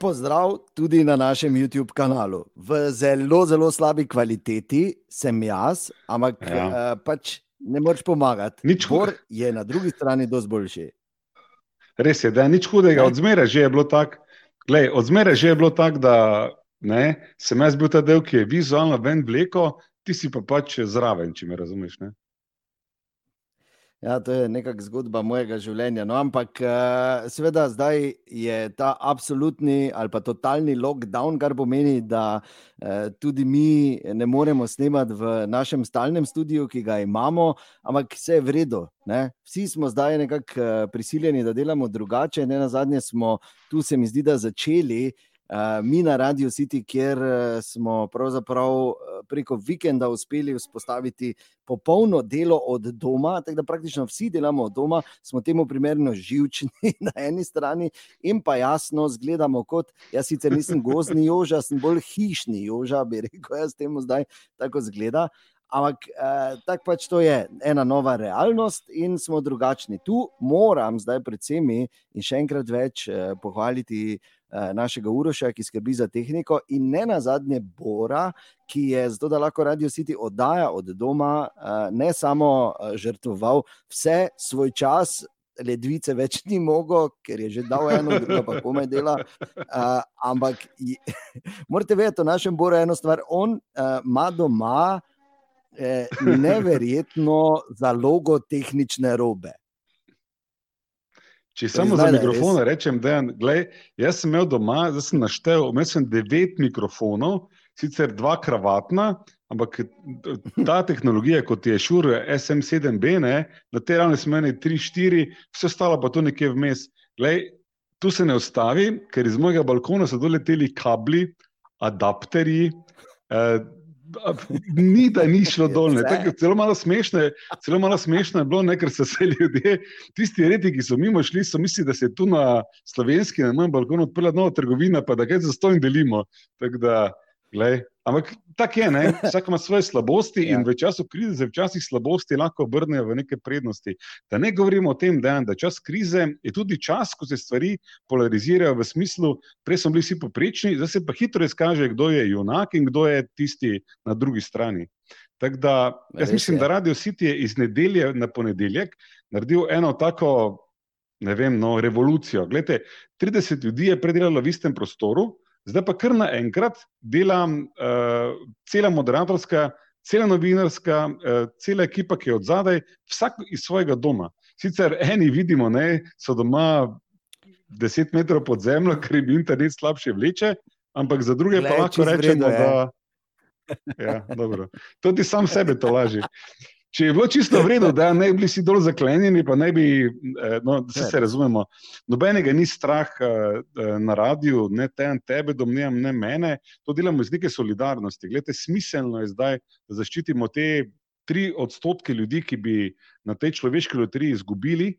Pozdrav tudi na našem YouTube kanalu. V zelo, zelo slabi kvaliteti sem jaz, ampak ja. uh, pač ne moreš pomagati. Nič hudega. Je na drugi strani dosti boljši. Res je, da je nič hudega. Odzmeraj že je bilo tako, odzmeraj že je bilo tako, da ne, sem jaz bil ta del, ki je vizualno ven vleko, ti si pa pač zraven, če me razumeš. Ne? Ja, to je nekakšna zgodba mojega življenja. No, ampak, uh, seveda, zdaj je ta absolutni ali pa totalni lockdown, kar pomeni, da uh, tudi mi ne moremo snemati v našem stalnem studiu, ki ga imamo, ampak vse je v redu. Ne? Vsi smo zdaj nekako uh, prisiljeni, da delamo drugače. Ne na zadnje smo tu, se mi zdi, da začeli. Uh, mi na Radio City, kjer uh, smo pravzaprav uh, preko vikenda uspeli vzpostaviti popolno delo od doma, tako da praktično vsi delamo od doma, smo temu primerno živčni na eni strani in pa jasno zgledamo kot, jaz sicer nisem gozni joža, sem bolj hišni joža, bi rekel, jaz temu zdaj tako zgleda. Ampak eh, tako pač to je ena nova realnost in smo drugačni. Tu moram zdaj, predvsem, in še enkrat več eh, pohvaliti eh, našega Uroša, ki skrbi za tehniko, in ne na zadnje Bora, ki je zato, da lahko Radio City oddaja od doma, eh, ne samo eh, žrtvoval vse svoj čas. Ledvice več ni mogel, ker je že dal eno, drugo pa komaj dela. Uh, ampak morate vedeti, v našem boru je ena stvar. On ima uh, doma eh, neverjetno zalogo tehnične robe. Če samo za mikrofon rečem, da je, jaz sem imel doma, zdaj sem naštel, imel sem devet mikrofonov, sicer dva kravatna, ampak ta tehnologija, kot je šur SM7B, ne, na te ravni smo imeli tri, štiri, vse ostalo pa tu nekje vmes. Glej, tu se ne ustavi, ker iz mojega balkona so doleteli kabli, adapterji. Eh, Ni da ni šlo dol. Celo malo smešno je, celo malo smešno je bilo, ne, ker so se ljudje, tisti redi, ki so mimo šli, so mislili, da se je tu na slovenski, na mojem balkonu odprla nova trgovina, pa da kaj za stojim delimo. Tak da, glej, Ampak tako je, ne? vsak ima svoje slabosti in ja. v času krize se včasih slabosti lahko obrnejo v neke prednosti. Da ne govorimo o tem, da je čas krize, je tudi čas, ko se stvari polarizirajo v smislu, prej smo bili vsi poprečni, zdaj se pa hitro izkaže, kdo je junak in kdo je tisti na drugi strani. Tako da jaz mislim, da Radio City je iz nedelje na ponedeljek naredil eno tako, ne vem, no, revolucijo. Glede, 30 ljudi je predelalo v istem prostoru. Zdaj pa kar naenkrat delam uh, cela moderatorska, cela novinarska, uh, cela ekipa, ki je od zadaj, vsak iz svojega doma. Sicer eni vidimo, da so doma deset metrov pod zemljo, ker jim internet slabše vleče, ampak za druge Glej, pa lahko rečemo, da. Ja, to ti sam sebe to laži. Če je bilo čisto vredno, da ne bi bili dol zaklenjeni, pa ne bi, eh, no, da se, se razumemo, nobenega ni strah eh, eh, na radiju, ne te, tebe, domnevam, ne mene, to delamo iz neke solidarnosti. Glede, smiselno je zdaj, da zaščitimo te tri odstotke ljudi, ki bi na tej človeški loteriji izgubili,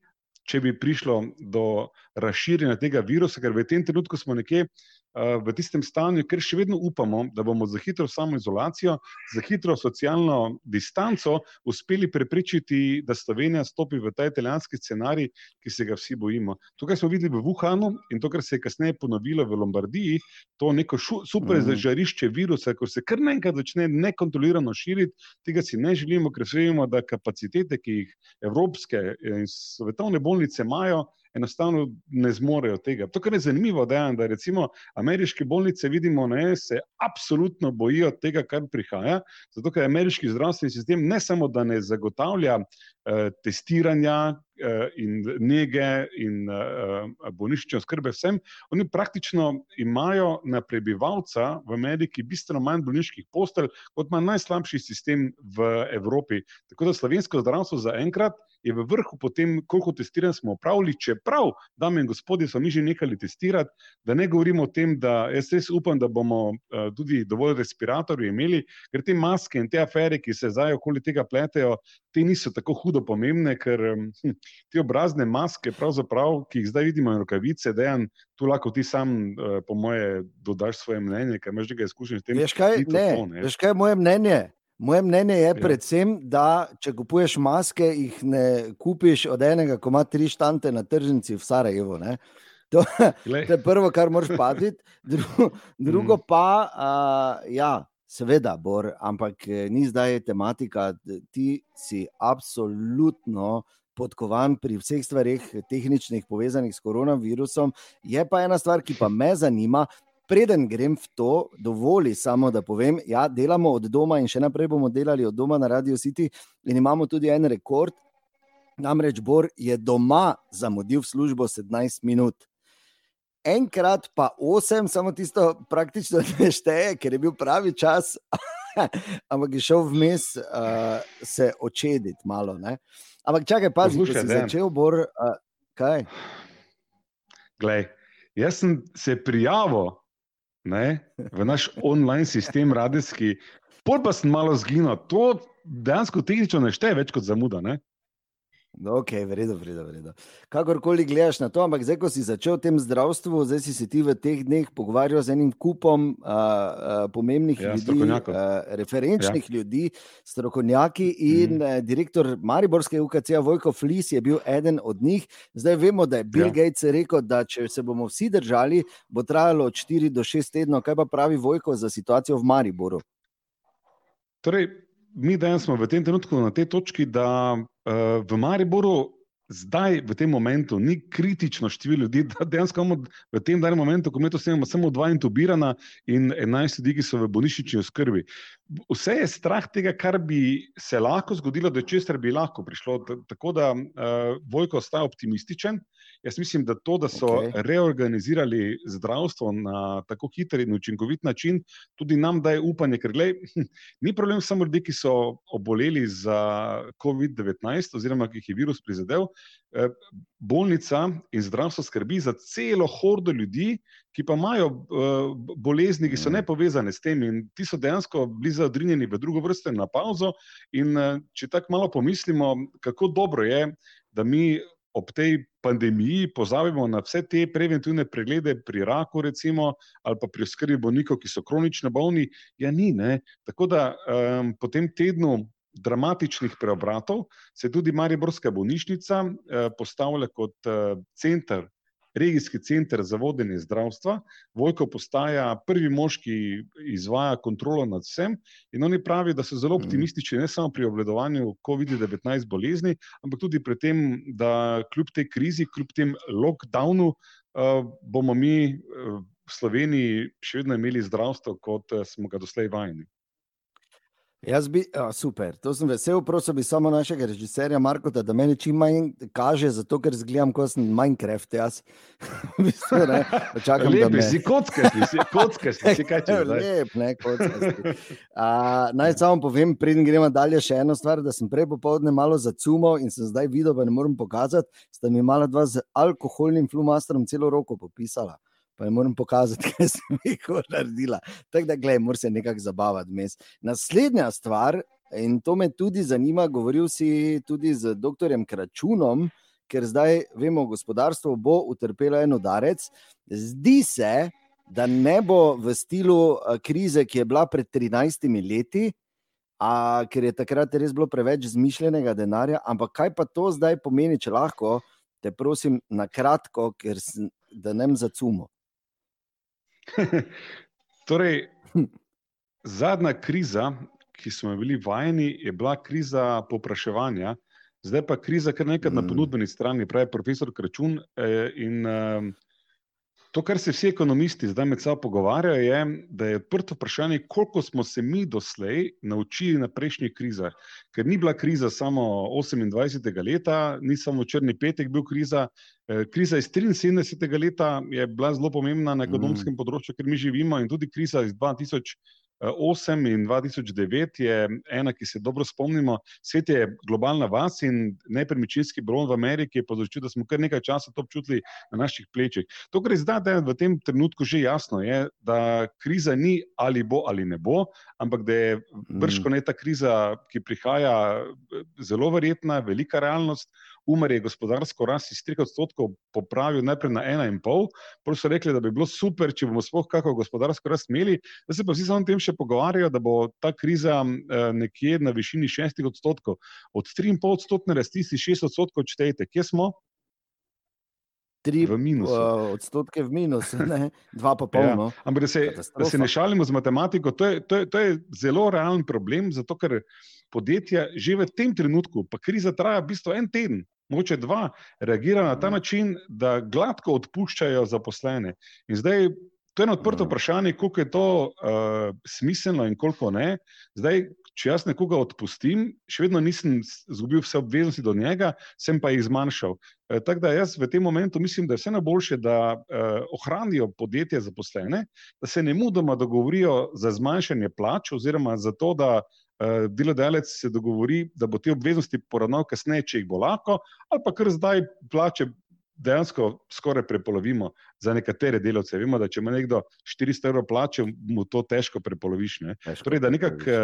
če bi prišlo do razširjanja tega virusa, ker v tem trenutku smo nekje v tistem stanju, ker še vedno upamo, da bomo za hitro samoizolacijo, za hitro socialno distanco uspeli preprečiti, da Slovenija stopi v ta italijanski scenarij, ki se ga vsi bojimo. To, kar smo videli v Wuhanu in to, kar se je kasneje ponovilo v Lombardiji, to neko super mm. zažarišče virusa, ko se kar naenkrat začne nekontrolirano širiti, tega si ne želimo, ker vemo, da kapacitete, ki jih evropske in svetovne bolnice imajo, enostavno ne zmorejo tega. To, kar je zanimivo, dejan, da recimo ameriške bolnice vidimo, da se absolutno bojijo tega, kar prihaja, zato ker ameriški zdravstveni sistem ne samo, da ne zagotavlja testiranja, Eh, in nege in uh, bolnišnične oskrbe vsem, oni praktično imajo na prebivalca v Ameriki bistveno manj bolniških postelj, kot ima najslabši sistem v Evropi. Tako da slovensko zdravstvo zaenkrat je v vrhu po tem, koliko testiranj smo opravili, čeprav, dame in gospodje, so mi že nekali testirati, da ne govorimo o tem, da jaz res upam, da bomo tudi dovolj respiratorjev imeli, ker te maske in te afere, ki se zdaj okoli tega pletejo, te niso tako hudo pomembne, ker hm, te obrazne maske, ki jih zdaj vidimo, in rokavice, dejan, tu lahko ti sam, uh, po moje, dodaš svoje mnenje, ker imaš nekaj izkušenj s tem. Veš kaj, ne, to, ne. veš kaj je moje mnenje? Moje mnenje je ja. predvsem, da če kupuješ maske, jih ne kupiš od enega, ko ima tri štante na tržnici v Sarajevo. Ne? To, to je prvo, kar moraš paziti. Drugo, drugo mm. pa, uh, ja, seveda, bor, ampak eh, ni zdaj tematika. Ti si absolutno podkovan pri vseh stvarih, tehničnih, povezanih s koronavirusom. Je pa ena stvar, ki pa me zanima. Preden grem v to, dovoli samo, da povem, da ja, delamo od doma in še naprej bomo delali od doma na Radio City, in imamo tudi en rekord. Namreč Bor je doma zamudil v službo 17 minut enkrat pa osem, samo tisto praktično ne šteje, ker je bil pravi čas, ampak je šel vmes uh, se očediti malo. Ne? Ampak čakaj, pazi, če si začel, bor, uh, kaj? Glej, jaz sem se prijavil ne, v naš online sistem, radijski, pol pa sem malo zginil. To dejansko tehnično ne šteje več kot zamuda. Ne? Ok, vredo, vredo, vredo. Kakorkoli gledaš na to, ampak zdaj, ko si začel v tem zdravstvu, zdaj si se ti v teh dneh pogovarjal z enim kupom uh, uh, pomembnih ja, ljudi, uh, referenčnih ja. ljudi, strokovnjaki in mm. uh, direktor Mariborske UKC, Vojko Flis, je bil eden od njih. Zdaj vemo, da je Bill ja. Gates rekel, da če se bomo vsi držali, bo trajalo od 4 do 6 tednov. Kaj pa pravi Vojko za situacijo v Mariboru? Torej, mi danes smo v tem trenutku na tej točki, da uh, v Mariboru zdaj, v tem momentu, ni kritično število ljudi, da dejansko imamo v tem danem momentu, ko mi to snemamo, samo dva intubirana in enajst ljudi, ki so v bolnišnični oskrbi. Vse je strah tega, kar bi se lahko zgodilo, do česar bi lahko prišlo. Tako da uh, Vojko ostaja optimističen. Jaz mislim, da to, da so okay. reorganizirali zdravstvo na tako hiter in učinkovit način, tudi nam daje upanje, ker gled, ni problem samo ljudi, ki so oboleli za COVID-19 oziroma ki jih je virus prizadel. Eh, bolnica in zdravstvo skrbi za celo hordo ljudi, ki pa imajo eh, bolezni, ki so ne povezane s tem, in ti so dejansko bili zaodrinjeni v drugo vrsto na pauzo. In eh, če tako malo pomislimo, kako dobro je, da mi ob tej pandemiji pozabimo na vse te preventivne preglede pri raku, recimo, ali pa pri skrbi bolnikov, ki so kronično bolni, ja, ni. Ne? Tako da um, po tem tednu dramatičnih preobratov se tudi Mariborska bolnišnica uh, postavila kot uh, center regijski center za vodenje zdravstva. Vojko postaja prvi mož, ki izvaja kontrolo nad vsem. In oni pravijo, da so zelo mhm. optimistični ne samo pri obvladovanju COVID-19 bolezni, ampak tudi pri tem, da kljub tej krizi, kljub tem lockdownu, uh, bomo mi uh, v Sloveniji še vedno imeli zdravstvo, kot uh, smo ga doslej vajeni. Jaz bi, a, super, to sem vesel, prosil bi samo našega režiserja Marka, da me čim manj kaže, zato ker zgledam kot Minecraft. Jaz mislim, da čakam, da me... si kocka, si kocka, si kaj če. Lep, ne, kocka. Naj samo povem, preden gremo dalje, še eno stvar, da sem prej popovdne malo zacumal in sem zdaj videl, pa ne morem pokazati, sta mi mala dva z alkoholnim flumastrom celo roko popisala pa jim moram pokazati, kaj sem jih naredila. Tako da, gledaj, moram se nekako zabavati. Mes. Naslednja stvar, in to me tudi zanima, govoril si tudi z dr. Kračunom, ker zdaj vemo, gospodarstvo bo utrpelo en udarec. Zdi se, da ne bo v stilu krize, ki je bila pred 13 leti. A, ker je takrat res bilo preveč zmišljenega denarja, ampak kaj pa to zdaj pomeni, če lahko, te prosim, na kratko, ker sem, da ne zacumo. torej, zadnja kriza, ki smo jo bili vajeni, je bila kriza popraševanja, zdaj pa kriza, kar nekaj mm. na ponudbeni strani, pravi profesor Kračun. Eh, in, eh, To, kar se vsi ekonomisti zdaj med sabo pogovarjajo, je, da je odprto vprašanje, koliko smo se mi doslej naučili na prejšnjih krizah. Ker ni bila kriza samo 28. leta, ni samo črni petek bil kriza. Eh, kriza iz 73. leta je bila zelo pomembna na ekonomskem mm. področju, ker mi živimo, in tudi kriza iz 2008. 2008 in 2009 je ena, ki se dobro spomnimo. Svet je globalna vas in nepremičninski bron v Ameriki je povzročil, da smo kar nekaj časa to občutili na naših plečih. To, kar je zdaj v tem trenutku že jasno, je, da kriza ni ali bo ali ne bo, ampak da je brško ne ta kriza, ki prihaja, zelo verjetna, velika realnost. Umar je gospodarsko rast iz 3 odstotkov popravil najprej na 1,5, prav so rekli, da bi bilo super, če bomo sploh kakšno gospodarsko rast imeli, da se pa vsi samo o tem še pogovarjajo, da bo ta kriza eh, nekje na višini 6 odstotkov. Od 3,5 odstotne rasti si 6 odstotkov odštejte. Kje smo? Tri v minusu. Uh, odstotke v minusu, ne? dva pa polno. Ja. Ampak da se, da se ne šalimo z matematiko, to je, to, je, to je zelo realen problem, zato ker podjetja že v tem trenutku, pa kriza traja v bistvu en teden, moče dva, reagira na ta mhm. način, da gladko odpuščajo zaposlene. In zdaj, to je eno odprto mhm. vprašanje, koliko je to uh, smiselno in koliko ne. Zdaj, če jaz nekoga odpustim, še vedno nisem izgubil vse obveznosti do njega, sem pa jih zmanjšal. E, tako da jaz v tem momentu mislim, da je vse najboljše, da uh, ohranijo podjetje zaposlene, da se ne mudoma dogovorijo za zmanjšanje plač oziroma za to, da uh, delodajalec se dogovori, da bo te obveznosti poravnal kasneje, če jih bo lahko, ali pa kar zdaj plače dejansko skoraj prepolovimo za nekatere delavce. Vemo, da če ima nekdo 400 evrov plače, mu to težko prepoloviš. Ne? Težko torej, da nekako.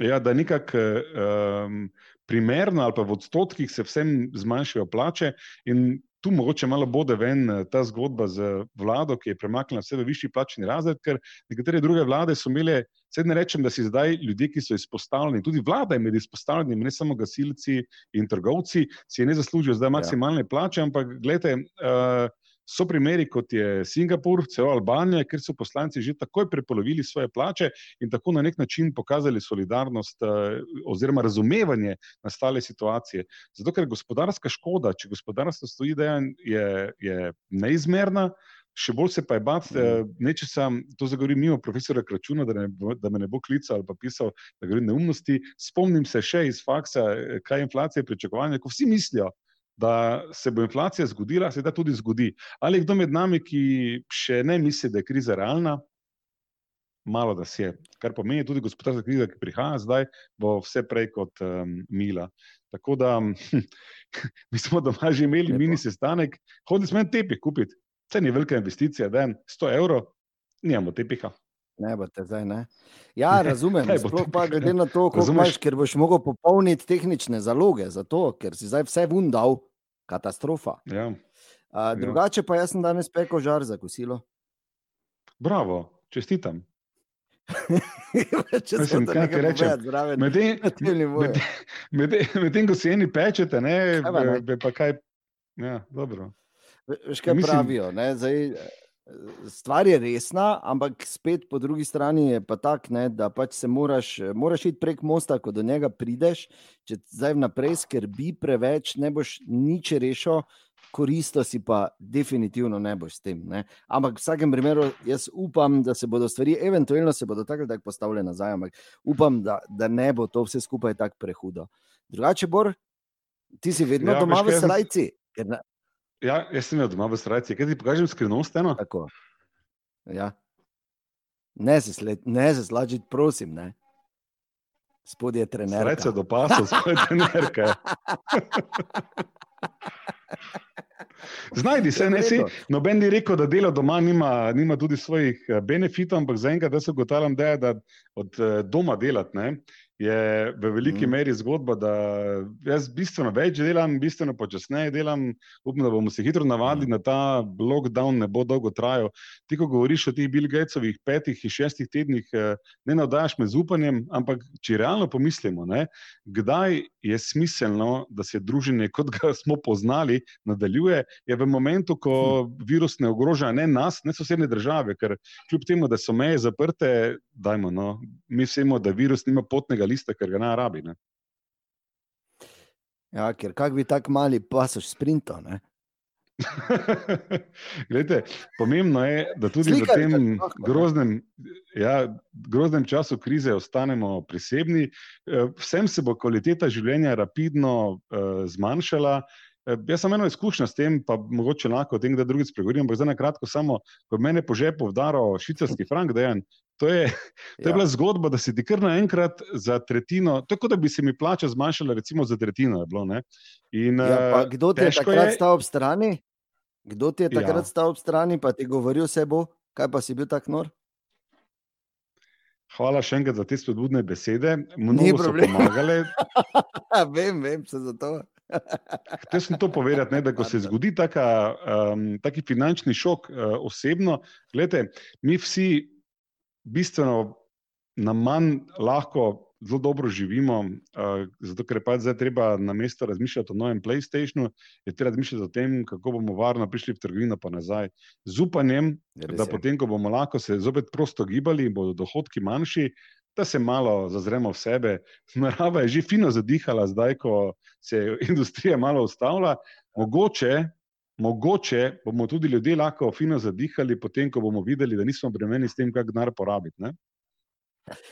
Ja, da nekako um, primerno ali pa v odstotkih se vsem zmanjšajo plače, in tu mogoče malo bode ven eh, ta zgodba z vlado, ki je premaknila vse v višji plačni razred, ker nekatere druge vlade so imele, sedaj ne rečem, da si zdaj ljudje, ki so izpostavljeni, tudi vlada je med izpostavljenimi, ne samo gasilci in trgovci, si ne zaslužijo zdaj ja. maksimalne ja. plače, ampak gledajte. Uh, So primeri, kot je Singapur, celo Albanija, kjer so poslanci že takoj prepolovili svoje plače in tako na nek način pokazali solidarnost eh, oziroma razumevanje nastale situacije. Zato, ker gospodarska škoda, če gospodarstvo stoji, je, je neizmerna. Še bolj se pa je bati, eh, neče sem to zagovoril mimo profesora Kračuna, da, ne, da me ne bo klical ali pa pisal, da govorim neumnosti. Spomnim se še iz faksa, eh, kaj je inflacija pričakovanja, ko vsi mislijo, da se bo inflacija zgodila, se da tudi zgodi. Ali je kdo med nami, ki še ne misli, da je kriza realna? Malo da se je. Kar pomeni tudi gospodarska kriza, ki prihaja zdaj, bo vse prej kot um, mila. Tako da mi smo doma že imeli Lepo. mini sestanek, hodili smo en tepih kupiti. Vse ni velika investicija, da je 100 evrov, nimamo tepiha. Ne, bo te zdaj ne. Ja, razumem. Sploh pa glede na to, kako imaš, ker boš mogel popolniti tehnične zaloge, zato, ker si zdaj vse vundal, katastrofa. Ja. A, ja. drugače pa jaz sem danes pekel žar za kosilo. Bravo, čestitam. Če se tam nekaj reče, zraven. Medtem, ko si eni pečete, ne, be, pa kaj. Ja, dobro. Veš, kaj Mislim, pravijo? Zdaj, stvar je resna, ampak spet po drugi strani je pa tako, da pač se moraš, moraš iti prek mosta, ko do njega prideš. Če zdaj vnaprej skrbi preveč, ne boš nič rešil. Koristo si pa definitivno ne boš s tem. Ne? Ampak v vsakem primeru jaz upam, da se bodo stvari, eventualno se bodo tako postavile nazaj, ampak upam, da, da ne bo to vse skupaj tako prehudo. Drugače, Bor, ti si vedno ja, doma v Srajci. Ja, jaz sem imel doma v srcu, kaj ti pokažem skrivnost eno? Tako. Ja. Ne se, sled, ne se slažiti, prosim. Ne. Spodje je trener. Srce do pasa, spodje je trener. Znajdi se, ne si. Noben ni rekel, da delo doma nima, nima tudi svojih eh, benefitov, ampak zaenkrat, da se ugotavljam, da je da od eh, doma delati je v veliki mm. meri zgodba, da jaz bistveno več delam, bistveno počasneje delam. Upam, da bomo se hitro navadili mm. na ta lockdown, ne bo dolgo trajal. Ti, ko govoriš o teh Bill Gatesovih petih in šestih tednih, eh, ne navdajaš me z upanjem, ampak če realno pomislimo, ne, kdaj je smiselno, da se druženje, kot ga smo poznali, nadaljuje, je v momentu, ko hm. virus ne ogroža ne nas, ne sosednje države, ker kljub temu, da so meje zaprte, dajmo, no, mi vemo, da virus nima potnega lista, ker ga ne rabi. Ne? Ja, ker kak bi tako mali pasoš sprinto. Glede, pomembno je, da tudi Slikar, v tem groznem, ja, groznem času krize ostanemo prisebni. Eh, vsem se bo kvaliteta življenja rapidno uh, zmanjšala. Uh, jaz sem eno izkušnjo s tem, pa mogoče lahko o tem, da drugi spregovorim. Ampak zdaj na kratko, samo ko mene po žepu vdaro švicarski frank, da je To je, to je ja. bila zgodba, da si ti kar naenkrat za tretjino, tako da bi se mi plača zmanjšala, recimo za tretjino. Bilo, In, ja, kdo ti je takrat je... stal ob strani? Kdo ti je takrat ja. stal ob strani, pa ti govoril vse bo, kaj pa si bil tak nor? Hvala še enkrat za te spodbudne besede. Mnogo so pomagali. vem, vem se za to. Hotel sem to povedati, ne, da ko se zgodi taka, um, taki finančni šok uh, osebno, gledajte, mi vsi bistveno na manj lahko zelo dobro živimo, uh, zato ker je pač zdaj treba na mesto razmišljati o novem PlayStationu, je treba razmišljati o tem, kako bomo varno prišli v trgovino pa nazaj. Z upanjem, da potem, ko bomo lahko se zopet prosto gibali in bodo dohodki manjši, da se malo zazremo v sebe. Narava je že fino zadihala, zdaj, ko se je industrija malo ustavila. Mogoče, mogoče bomo tudi ljudje lahko fino zadihali, potem, ko bomo videli, da nismo bremeni s tem, kako denar porabiti. Ne?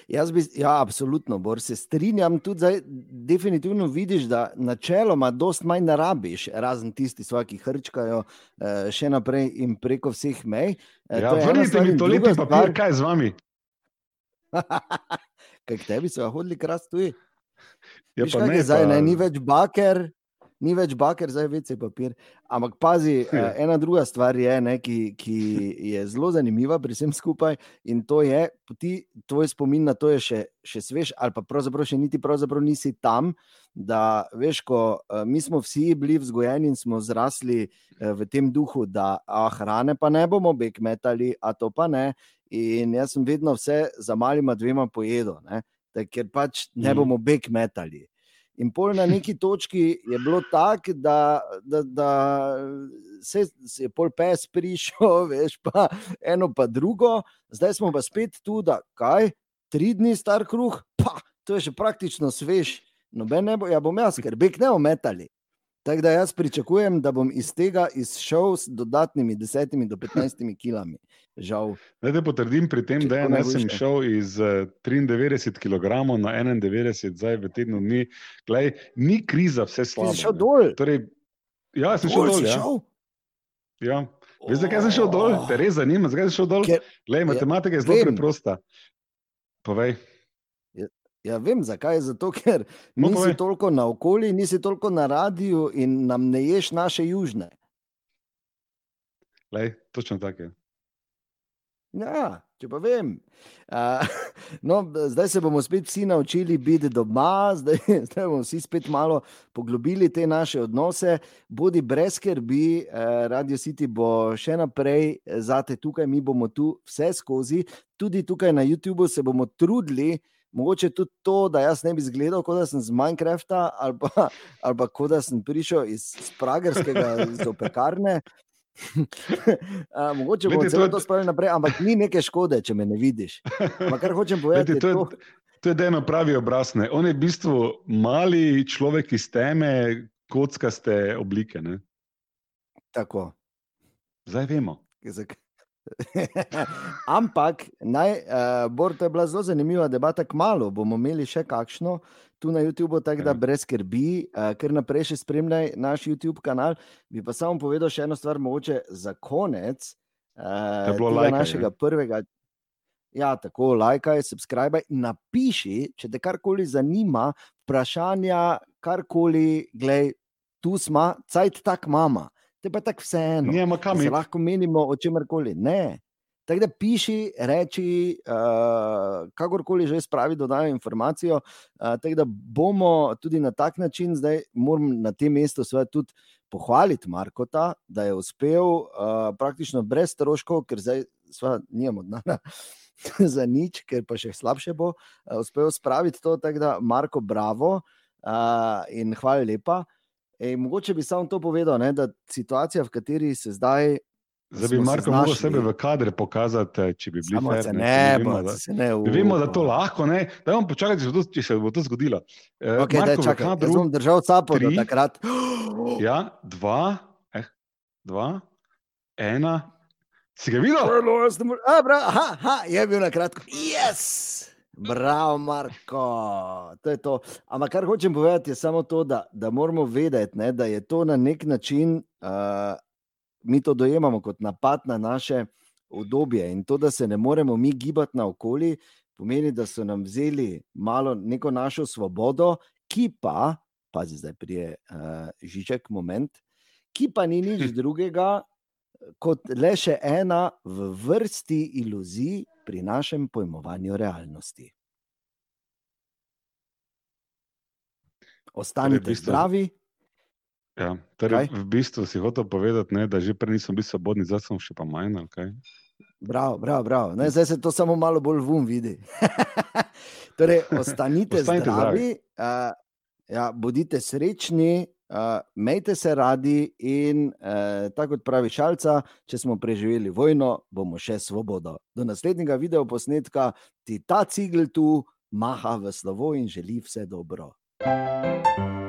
Jaz bi, ja, absolutno, Bor, se strinjam. Tudi zdaj, definitivno vidiš, da načeloma dosta manj narabiš, razen tisti, svoji, ki hrčkajo eh, še naprej in preko vseh mej. Eh, ja, vrnite mi to lepo papir, kaj z vami. kaj tebi so hodili krasti? Ja, pa ne, zdaj pa... ne, ni več baker, ni več baker, zdaj več je papir. Ampak pazi, ja. ena druga stvar je, ne, ki, ki je zelo zanimiva pri vsem skupaj in to je, ti, tvoj spomin na to je še, še svež, ali pa pravzaprav še niti pravzaprav nisi tam. Da, veš, ko mi smo vsi bili vzgojeni in smo zrasli v tem duhu, da ah, hrane pa ne bomo bek metali, a to pa ne. In jaz sem vedno vse za malima dvema pojedel, ker pač ne mhm. bomo bek metali. In pol na neki točki je bilo tako, da, da, da se, se je pol pes prišel, veš, pa eno, pa drugo, zdaj smo pa spet tu, da kaj, tri dni star kruh, pa to je še praktično svež. Noben ne bo, ja bom jaz, ker bek ne ometali. Tako da jaz pričakujem, da bom iz tega izšel s dodatnimi 10 do 15 kilami. Žal. Da te potrdim pri tem, da jaz sem šel iz 93 eh, kg na 91, zdaj v tednu dni. Glej, ni kriza, vse slabo. Si šel dol. Torej, ja, sem šel dol. Ja. Ja. Veš, zakaj sem šel dol? Te res zanima, zakaj sem šel dol? Ker, Glej, matematika je zelo preprosta. Povej. Ja, vem, zakaj. Zato, ker no, nisi toliko na okolju, nisi toliko na radiju in nam ne ješ naše južne. Lej, točno tako je. Ja, če pa vem. Uh, no, zdaj se bomo spet vsi naučili biti doma, zdaj, zdaj bomo vsi spet malo poglobili te naše odnose. Bodi brez skrbi, uh, Radio City bo še naprej za te tukaj, mi bomo tu vse skozi. Tudi tukaj na YouTubu se bomo trudili, uh, mogoče tudi to, da jaz ne bi izgledal, kot da sem iz Minecrafta ali pa, ali pa kot da sem prišel iz Pragerskega, iz opekarne. mogoče bo celo to spravil naprej, ampak ni neke škode, če me ne vidiš. Ampak kar hočem povedati, Leti, to je to. To je eno pravi obraz. Ne? On je v bistvu mali človek iz teme, kockaste oblike. Ne? Tako. Zdaj vemo. Zakaj? Ampak, naj, uh, Bor, to je bila zelo zanimiva debata. Kmalo bomo imeli še kakšno tu na YouTubu, tako da ja. brez skrbi, uh, ker naprej še spremljaj naš YouTube kanal. Bi pa samo povedal še eno stvar, mogoče za konec uh, like, našega je. prvega. Ja, tako, lajkaj, subscribe, napiši, če te karkoli zanima, vprašanja, karkoli, gledaj, tu smo, cajt tak mama te pa tako vseeno. Ne, kam je. Lahko menimo o čemer koli. Ne. Tako da piši, reči, uh, kakorkoli že spravi, dodajo informacijo. Uh, tako da bomo tudi na tak način, zdaj moram na tem mestu tudi pohvaliti Markota, da je uspel uh, praktično brez stroškov, ker zdaj nimamo dna. Za nič, ker pa še slabše bo, uh, uspel spraviti to. Tako da, Marko, bravo uh, in hvala lepa. Ej, mogoče bi samo to povedal, ne, da situacija, v kateri se zdaj. Zdaj bi Marko lahko sebe v kadre pokazati, če bi bili fair, ne. ne, vemo, da, se ne vemo, da to lahko ne. Da vam počakajte, če, če se bo to zgodilo. Eh, okay, Marko, daj, čakaj, kadru, jaz bom držal capo do takrat. Ja, dva, eh, dva, ena. Si ga videl? Aha, aha, je bil na kratko. Yes! Bravo, Marko. To to. Ampak kar hočem povedati, je samo to, da, da moramo vedeti, ne, da je to na nek način, uh, mi to dojemamo kot napad na naše obdobje in to, da se ne moremo mi gibati naokoli, pomeni, da so nam vzeli malo neko našo svobodo, ki pa, pazi zdaj prije uh, žiček moment, ki pa ni nič drugega. Kot le še ena v vrsti iluzij pri našem pojmovanju realnosti. Ostanite torej, zdravi. Ja, torej, v bistvu si hotel povedati, ne, da že prej nisem bil svobodni, zdaj sem še pa manj. Bravo, bravo, bravo. Ne, zdaj se to samo malo bolj vum vidi. torej, ostanite zdravi, zdravi. Uh, ja, bodite srečni, uh, mejte se radi in uh, tako kot pravi šalca, če smo preživeli vojno, bomo še svobodo. Do naslednjega video posnetka ti ta cigl tu maha v slovo in želi vse dobro. Thank you.